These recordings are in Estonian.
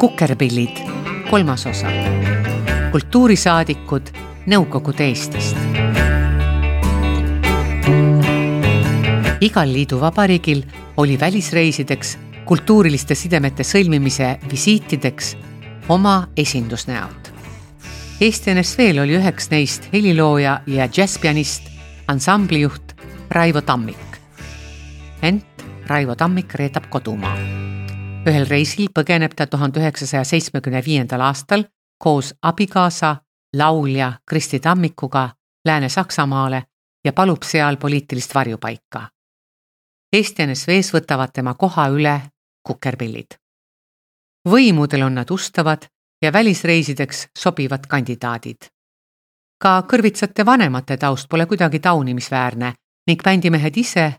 kukerpillid, kolmas osa. kultuurisaadikud Nõukogude Eestist. igal liiduvabariigil oli välisreisideks, kultuuriliste sidemete sõlmimise visiitideks oma esindusnäod. Eesti NSV-l oli üheks neist helilooja ja džässpianist, ansamblijuht Raivo Tammik. ent Raivo Tammik reedab kodumaa ühel reisil põgeneb ta tuhande üheksasaja seitsmekümne viiendal aastal koos abikaasa, laulja Kristi Tammikuga Lääne-Saksamaale ja palub seal poliitilist varjupaika. Eesti NSV-s võtavad tema koha üle kukerpillid. võimudel on nad ustavad ja välisreisideks sobivad kandidaadid. ka kõrvitsate vanemate taust pole kuidagi taunimisväärne ning bändimehed ise,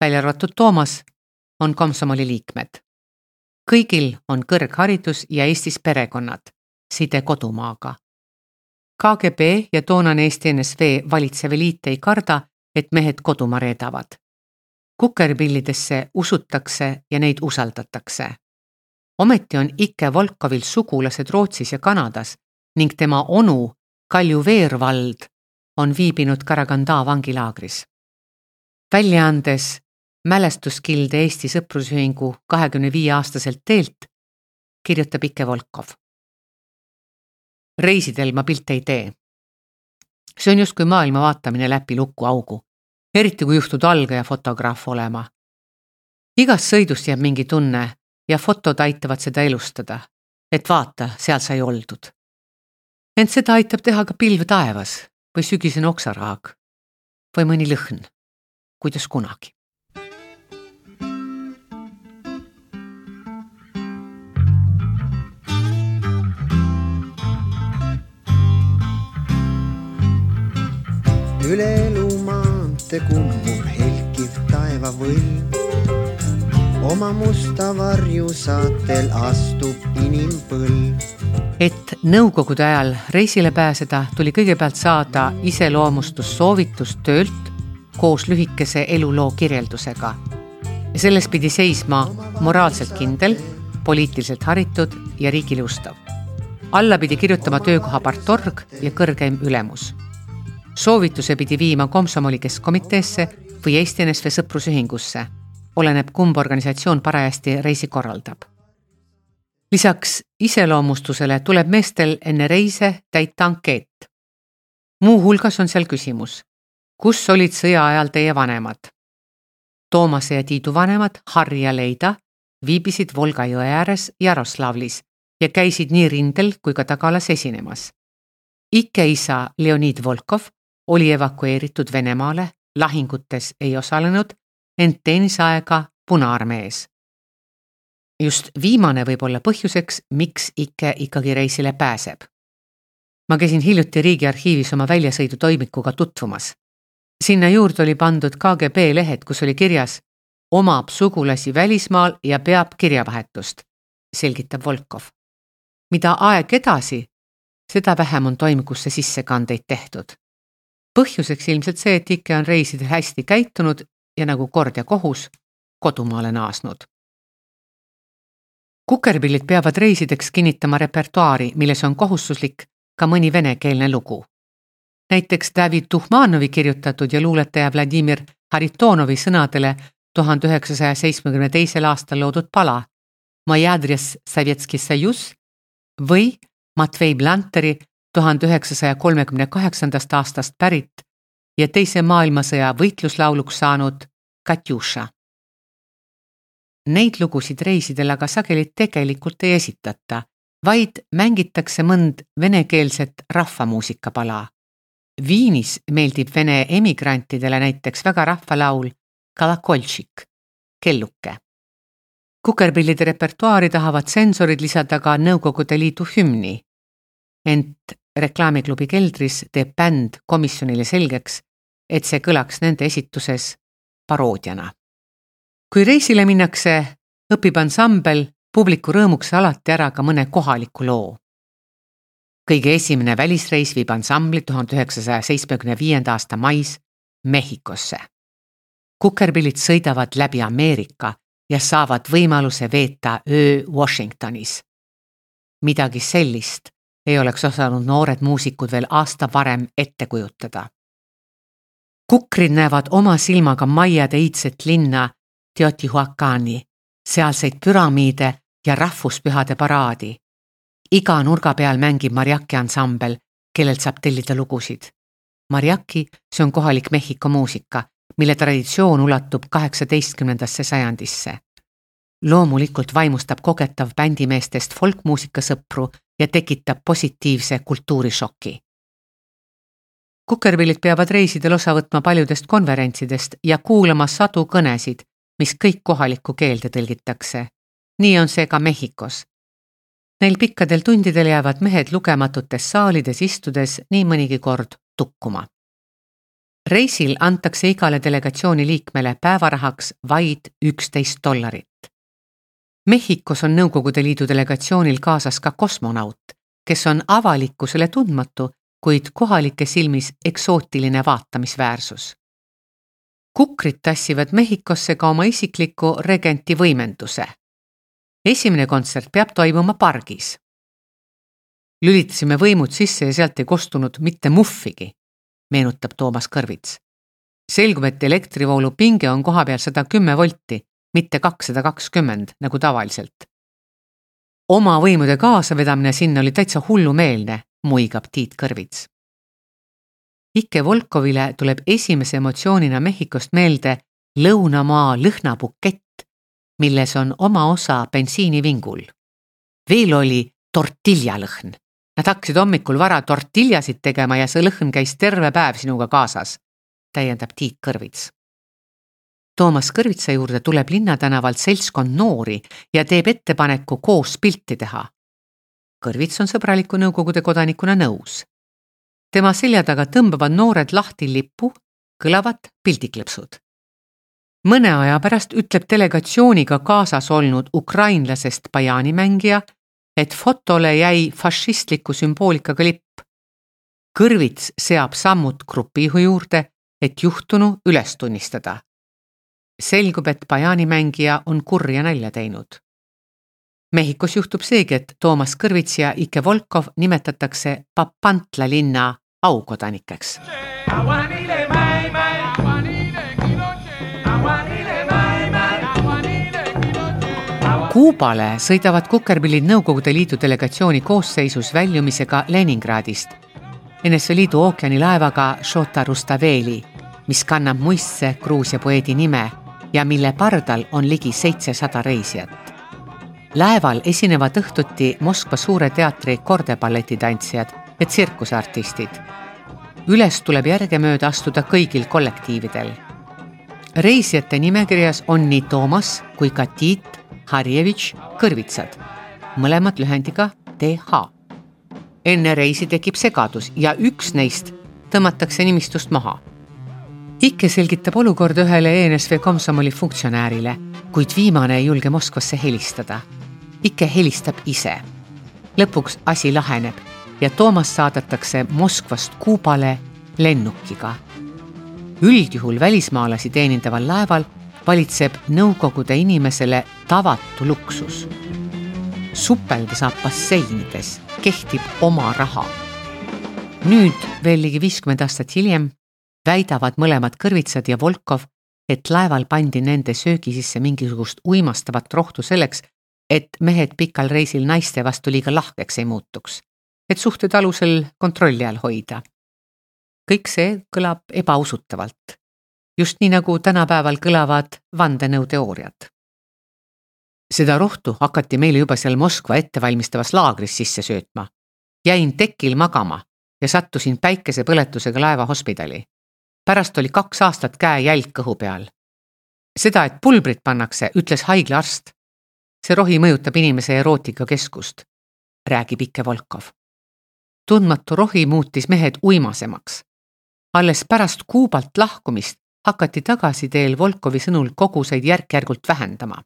välja arvatud Toomas, on komsomoli liikmed kõigil on kõrgharidus ja Eestis perekonnad, side kodumaaga. KGB ja toonane Eesti NSV valitsev eliit ei karda, et mehed kodumaa reedavad. kukerpillidesse usutakse ja neid usaldatakse. ometi on Ike Volkovil sugulased Rootsis ja Kanadas ning tema onu Kalju Veervald on viibinud Karaganda vangilaagris. väljaandes mälestuskilde Eesti Sõprusühingu kahekümne viie aastaselt teelt, kirjutab Ike Volkov. reisidel ma pilte ei tee. see on justkui maailma vaatamine läbi lukuaugu, eriti kui juhtud algaja fotograaf olema. igast sõidust jääb mingi tunne ja fotod aitavad seda elustada, et vaata, seal sai oldud. ent seda aitab teha ka pilv taevas või sügisene oksaraag või mõni lõhn, kuidas kunagi. Üle elumaantee kummub helkiv taevavõlv. oma musta varju saatel astub inimpõlv. et Nõukogude ajal reisile pääseda, tuli kõigepealt saada iseloomustussoovitus töölt koos lühikese eluloo kirjeldusega. selles pidi seisma moraalselt kindel, poliitiliselt haritud ja riigile ustav. alla pidi kirjutama töökoha partorg ja kõrgeim ülemus soovituse pidi viima komsomoli keskkomiteesse või Eesti NSV Sõprusühingusse, oleneb, kumb organisatsioon parajasti reisi korraldab. lisaks iseloomustusele tuleb meestel enne reise täita ankeet. muuhulgas on seal küsimus, kus olid sõja ajal teie vanemad? Toomase ja Tiidu vanemad, Harri ja Leida, viibisid Volga jõe ääres Jaroslavlis ja käisid nii rindel kui ka tagalas esinemas. Ike isa Leonid Volkov oli evakueeritud Venemaale, lahingutes ei osalenud, ent teenis aega Punaarmees. just viimane võib olla põhjuseks, miks Ike ikkagi reisile pääseb. ma käisin hiljuti Riigiarhiivis oma väljasõidutoimikuga tutvumas. sinna juurde oli pandud KGB lehed, kus oli kirjas omab sugulasi välismaal ja peab kirjavahetust, selgitab Volkov. mida aeg edasi, seda vähem on toimikusse sissekandeid tehtud põhjuseks ilmselt see, et Ike on reisidel hästi käitunud ja nagu kord ja kohus kodumaale naasnud. kukerpillid peavad reisideks kinnitama repertuaari, milles on kohustuslik ka mõni venekeelne lugu. näiteks David Tuhmanovi kirjutatud ja luuletaja Vladimir Haritonovi sõnadele tuhande üheksasaja seitsmekümne teisel aastal loodud pala Moje adress Sovetski Sojus või Matvei Blanteri tuhande üheksasaja kolmekümne kaheksandast aastast pärit ja Teise maailmasõja võitluslauluks saanud Katjuša. Neid lugusid reisidel aga sageli tegelikult ei esitata, vaid mängitakse mõnd venekeelset rahvamuusikapala. Viinis meeldib vene emigrantidele näiteks väga rahvalaul Kalakoltšik, kelluke. kukerpillide repertuaari tahavad tsensorid lisada ka Nõukogude Liidu hümni ent reklaamiklubi keldris teeb bänd komisjonile selgeks, et see kõlaks nende esituses paroodiana. kui reisile minnakse, õpib ansambel publiku rõõmuks alati ära ka mõne kohaliku loo. kõige esimene välisreis viib ansambli tuhande üheksasaja seitsmekümne viienda aasta mais Mehhikosse. kukerpillid sõidavad läbi Ameerika ja saavad võimaluse veeta öö Washingtonis. midagi sellist ei oleks osanud noored muusikud veel aasta varem ette kujutada. kukrid näevad oma silmaga maiade iidset linna Teotihuacani, sealseid püramiide ja rahvuspühade paraadi. iga nurga peal mängib Mariaki ansambel, kellelt saab tellida lugusid. Mariaki, see on kohalik Mehhiko muusika, mille traditsioon ulatub kaheksateistkümnendasse sajandisse. loomulikult vaimustab kogetav bändimeestest folkmuusika sõpru ja tekitab positiivse kultuurishoki. Kukerpillid peavad reisidel osa võtma paljudest konverentsidest ja kuulama sadu kõnesid, mis kõik kohalikku keelde tõlgitakse. nii on see ka Mehhikos. Neil pikkadel tundidel jäävad mehed lugematutes saalides istudes nii mõnigi kord tukkuma. reisil antakse igale delegatsiooni liikmele päevarahaks vaid üksteist dollarit. Mehhikos on Nõukogude Liidu delegatsioonil kaasas ka kosmonaut, kes on avalikkusele tundmatu, kuid kohalike silmis eksootiline vaatamisväärsus. kukrid tassivad Mehhikosse ka oma isikliku regenti võimenduse. esimene kontsert peab toimuma pargis. lülitasime võimud sisse ja sealt ei kostunud mitte muhvigi, meenutab Toomas Kõrvits. selgub, et elektrivoolu pinge on kohapeal sada kümme volti mitte kakssada kakskümmend nagu tavaliselt. oma võimude kaasavedamine sinna oli täitsa hullumeelne, muigab Tiit Kõrvits. Ike Volkovile tuleb esimese emotsioonina Mehhikost meelde lõunamaa lõhnabukett, milles on oma osa bensiinivingul. veel oli tortiljalõhn. Nad hakkasid hommikul vara tortiljasid tegema ja see lõhn käis terve päev sinuga kaasas, täiendab Tiit Kõrvits Toomas Kõrvitsa juurde tuleb linnatänavalt seltskond noori ja teeb ettepaneku koos pilti teha. Kõrvits on sõbraliku Nõukogude kodanikuna nõus. tema selja taga tõmbavad noored lahti lipu, kõlavad pildiklõpsud. mõne aja pärast ütleb delegatsiooniga kaasas olnud ukrainlasest bajaanimängija, et fotole jäi fašistliku sümboolikaga lipp. Kõrvits seab sammud grupijuhi juurde, et juhtunu üles tunnistada selgub, et bajaanimängija on kurja nalja teinud. Mehhikos juhtub seegi, et Toomas Kõrvits ja Ike Volkov nimetatakse Papantla linna aukodanikeks. Kuubale sõidavad kukerpillid Nõukogude Liidu delegatsiooni koosseisus väljumisega Leningradist NSV Liidu ookeanilaevaga Šota Rustaveli, mis kannab muistse Gruusia poeedi nime ja mille pardal on ligi seitsesada reisijat. laeval esinevad õhtuti Moskva Suure Teatri kordebaletitantsijad ja tsirkuseartistid. üles tuleb järgemööda astuda kõigil kollektiividel. reisijate nimekirjas on nii Toomas kui ka Tiit Harjevitš Kõrvitsad, mõlemad lühendiga TH. enne reisi tekib segadus ja üks neist tõmmatakse nimistust maha Ikke selgitab olukorda ühele ENSV komsomoli funktsionäärile, kuid viimane ei julge Moskvasse helistada. Ikke helistab ise. lõpuks asi laheneb ja Toomas saadetakse Moskvast Kuubale lennukiga. üldjuhul välismaalasi teenindaval laeval valitseb Nõukogude inimesele tavatu luksus. supelda saab basseinides, kehtib oma raha. nüüd veel ligi viiskümmend aastat hiljem väidavad mõlemad Kõrvitsad ja Volkov, et laeval pandi nende söögi sisse mingisugust uimastavat rohtu selleks, et mehed pikal reisil naiste vastu liiga lahkeks ei muutuks, et suhted alusel kontrolli all hoida. kõik see kõlab ebausutavalt, just nii nagu tänapäeval kõlavad vandenõuteooriad. seda rohtu hakati meile juba seal Moskva ettevalmistavas laagris sisse söötma. jäin tekil magama ja sattusin päikesepõletusega laeva hospidali pärast oli kaks aastat käejälg kõhu peal. seda, et pulbrit pannakse, ütles haiglaarst. see rohi mõjutab inimese erootikakeskust, räägib Ikke Volkov. tundmatu rohi muutis mehed uimasemaks. alles pärast Kuubalt lahkumist hakati tagasiteel Volkovi sõnul koguseid järk-järgult vähendama.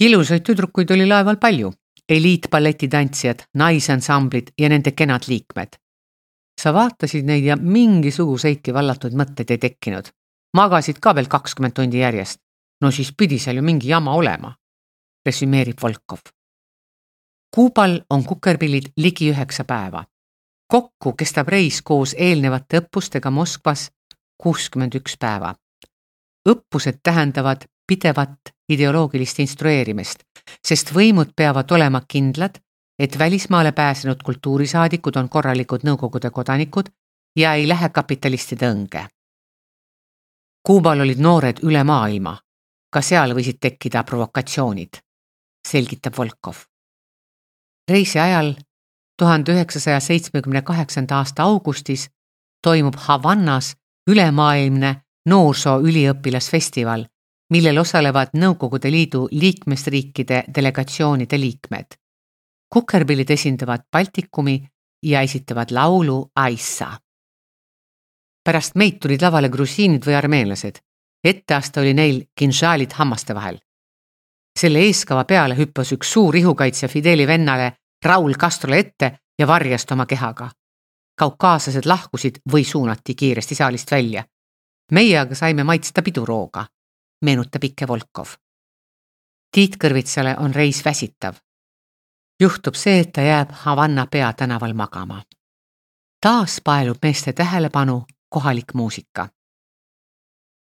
ilusaid tüdrukuid oli laeval palju, eliitballetitantsijad, naisansamblid ja nende kenad liikmed sa vaatasid neid ja mingisuguseidki vallatud mõtteid ei tekkinud. magasid ka veel kakskümmend tundi järjest. no siis pidi seal ju mingi jama olema, resümeerib Volkov. Kuubal on kukerpillid ligi üheksa päeva. kokku kestab reis koos eelnevate õppustega Moskvas kuuskümmend üks päeva. õppused tähendavad pidevat ideoloogilist instrueerimist, sest võimud peavad olema kindlad, et välismaale pääsenud kultuurisaadikud on korralikud Nõukogude kodanikud ja ei lähe kapitalistide õnge. Kuubal olid noored üle maailma, ka seal võisid tekkida provokatsioonid, selgitab Volkov. reisi ajal tuhande üheksasaja seitsmekümne kaheksanda aasta augustis toimub Havannas ülemaailmne noorsooüliõpilasfestival, millel osalevad Nõukogude Liidu liikmesriikide delegatsioonide liikmed. Kukerpillid esindavad Baltikumi ja esitavad laulu Aissa. pärast meid tulid lavale grusiinid või armeenlased. etteaste oli neil kinžaalid hammaste vahel. selle eeskava peale hüppas üks suur ihukaitsja Fideli vennale Raul Castrole ette ja varjas ta oma kehaga. kaukaaslased lahkusid või suunati kiiresti saalist välja. meie aga saime maitsta pidurooga meenutab Ikke Volkov. Tiit Kõrvitsale on reis väsitav. Juhtub see, et ta jääb Havanna peatänaval magama. taas paelub meeste tähelepanu kohalik muusika.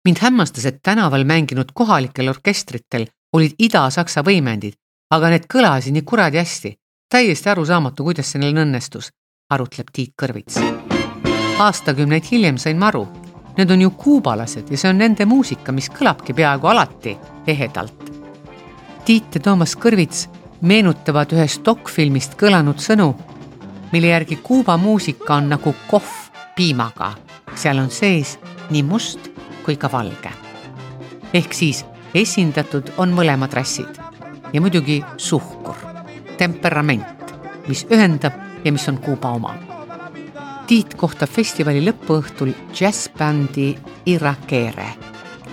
mind hämmastas, et tänaval mänginud kohalikel orkestritel olid Ida-Saksa võimendid, aga need kõlasid nii kuradi hästi. täiesti arusaamatu, kuidas see neil õnnestus, arutleb Tiit Kõrvits. aastakümneid hiljem sain ma aru Need on ju kuubalased ja see on nende muusika, mis kõlabki peaaegu alati ehedalt. Tiit ja Toomas Kõrvits meenutavad ühest dokfilmist kõlanud sõnu, mille järgi Kuuba muusika on nagu kohv piimaga. seal on sees nii must kui ka valge. ehk siis esindatud on mõlemad rassid ja muidugi suhkur, temperament, mis ühendab ja mis on Kuuba oma Tiit kohtab festivali lõpuõhtul džässbändi Irakere.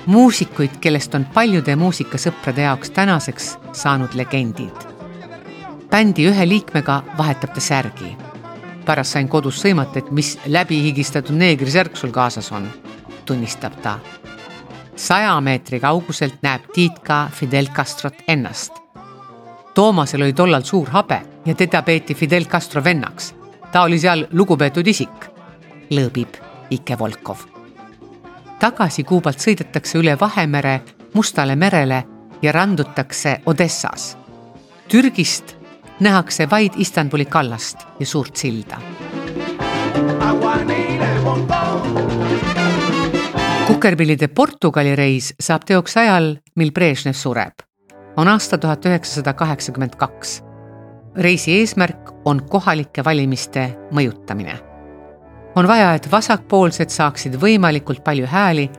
muusikuid, kellest on paljude muusikasõprade jaoks tänaseks saanud legendid. Bändi ühe liikmega vahetab ta särgi. pärast sain kodus sõimata, et mis läbihigistatud neegrisärk sul kaasas on, tunnistab ta. saja meetri kauguselt näeb Tiit ka Fidel Castrot ennast. Toomasel oli tollal suur habe ja teda peeti Fidel Castro vennaks ta oli seal lugupeetud isik, lõõbib Ike Volkov. tagasi Kuubalt sõidetakse üle Vahemere Mustale merele ja randutakse Odessas. Türgist nähakse vaid Istanbuli kallast ja suurt silda. kukerpillide Portugali reis saab teoks ajal, mil Brežnev sureb. on aasta tuhat üheksasada kaheksakümmend kaks reisi eesmärk on kohalike valimiste mõjutamine. on vaja, et vasakpoolsed saaksid võimalikult palju hääli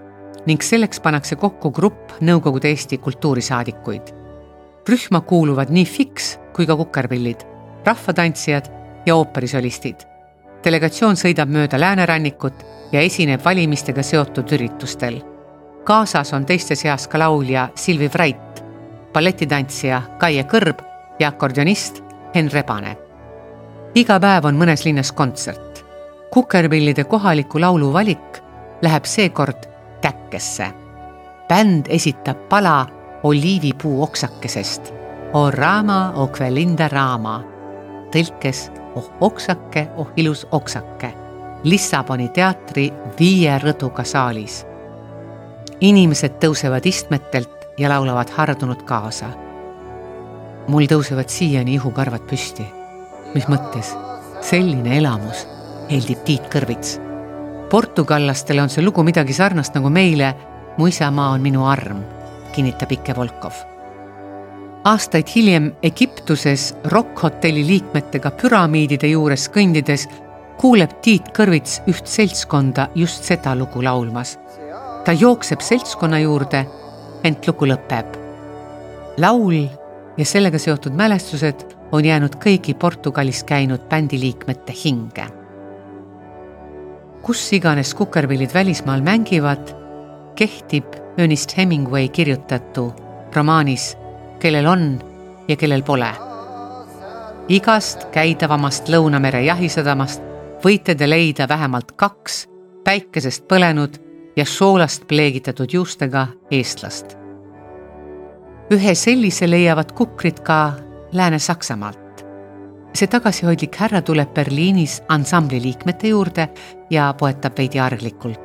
ning selleks pannakse kokku grupp Nõukogude Eesti kultuurisaadikuid. Rühma kuuluvad nii Fiks kui ka Kukerpillid, rahvatantsijad ja ooperisolistid. delegatsioon sõidab mööda läänerannikut ja esineb valimistega seotud üritustel. kaasas on teiste seas ka laulja Silvi Vrait, balletitantsija Kaie Kõrb ja akordionist Henn Rebane. iga päev on mõnes linnas kontsert. kukerpillide kohaliku laulu valik läheb seekord Käkkesse. bänd esitab pala oliivipuu oksakesest. O rama, o quelinda rama. tõlkes oh oksake, oh ilus oksake. Lissaboni teatri viie rõduga saalis. inimesed tõusevad istmetelt ja laulavad hardunud kaasa mul tõusevad siiani ihukarvad püsti. mis mõttes? selline elamus, heldib Tiit Kõrvits. portugallastele on see lugu midagi sarnast nagu meile Mu isamaa on minu arm, kinnitab Ike Volkov. aastaid hiljem Egiptuses Rock-hotelli liikmetega püramiidide juures kõndides kuuleb Tiit Kõrvits üht seltskonda just seda lugu laulmas. ta jookseb seltskonna juurde, ent lugu lõpeb. laul ja sellega seotud mälestused on jäänud kõigi Portugalis käinud bändiliikmete hinge. kus iganes kukerpillid välismaal mängivad, kehtib Ernest Hemingway kirjutatu romaanis Kellel on ja kellel pole. igast käidavamast Lõunamere jahisadamast võite te leida vähemalt kaks päikesest põlenud ja soolast pleegitatud juustega eestlast ühe sellise leiavad kukrid ka Lääne-Saksamaalt. see tagasihoidlik härra tuleb Berliinis ansambli liikmete juurde ja poetab veidi arglikult.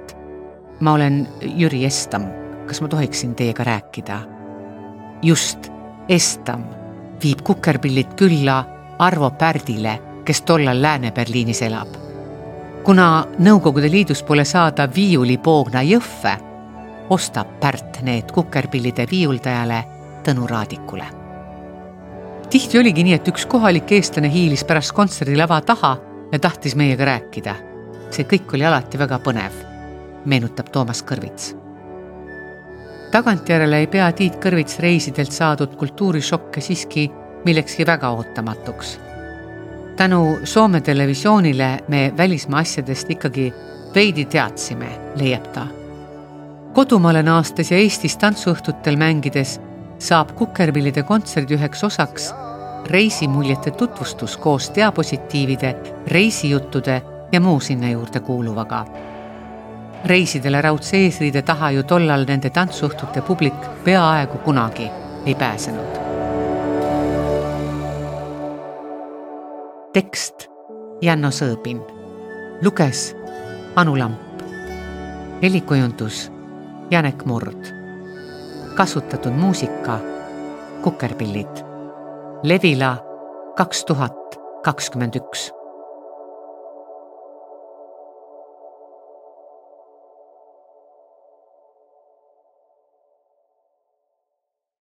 Ma olen Jüri Estam, kas ma tohiksin teiega rääkida? just, Estam viib kukerpillid külla Arvo Pärdile, kes tollal Lääne-Berliinis elab. kuna Nõukogude Liidus pole saada viiulipoogna jõhve, ostab Pärt need kukerpillide viiuldajale Tõnu Raadikule tihti oligi nii, et üks kohalik eestlane hiilis pärast kontserdi lava taha ja tahtis meiega rääkida. see kõik oli alati väga põnev, meenutab Toomas Kõrvits. tagantjärele ei pea Tiit Kõrvits reisidelt saadud kultuurishokke siiski millekski väga ootamatuks. tänu Soome televisioonile me välismaa asjadest ikkagi veidi teadsime, leiab ta. kodumaale naastes ja Eestis tantsuõhtutel mängides saab Kukerpillide kontserdi üheks osaks reisimuljete tutvustus koos diapositiivide, reisijuttude ja muu sinna juurde kuuluvaga. Reisidele raudse eesriide taha ju tollal nende tantsuõhtute publik peaaegu kunagi ei pääsenud. tekst Janno Sõõbin, luges Anu Lamp, helikujundus Janek Murd kasutatud muusika Kukerpillid. Levila kaks tuhat kakskümmend üks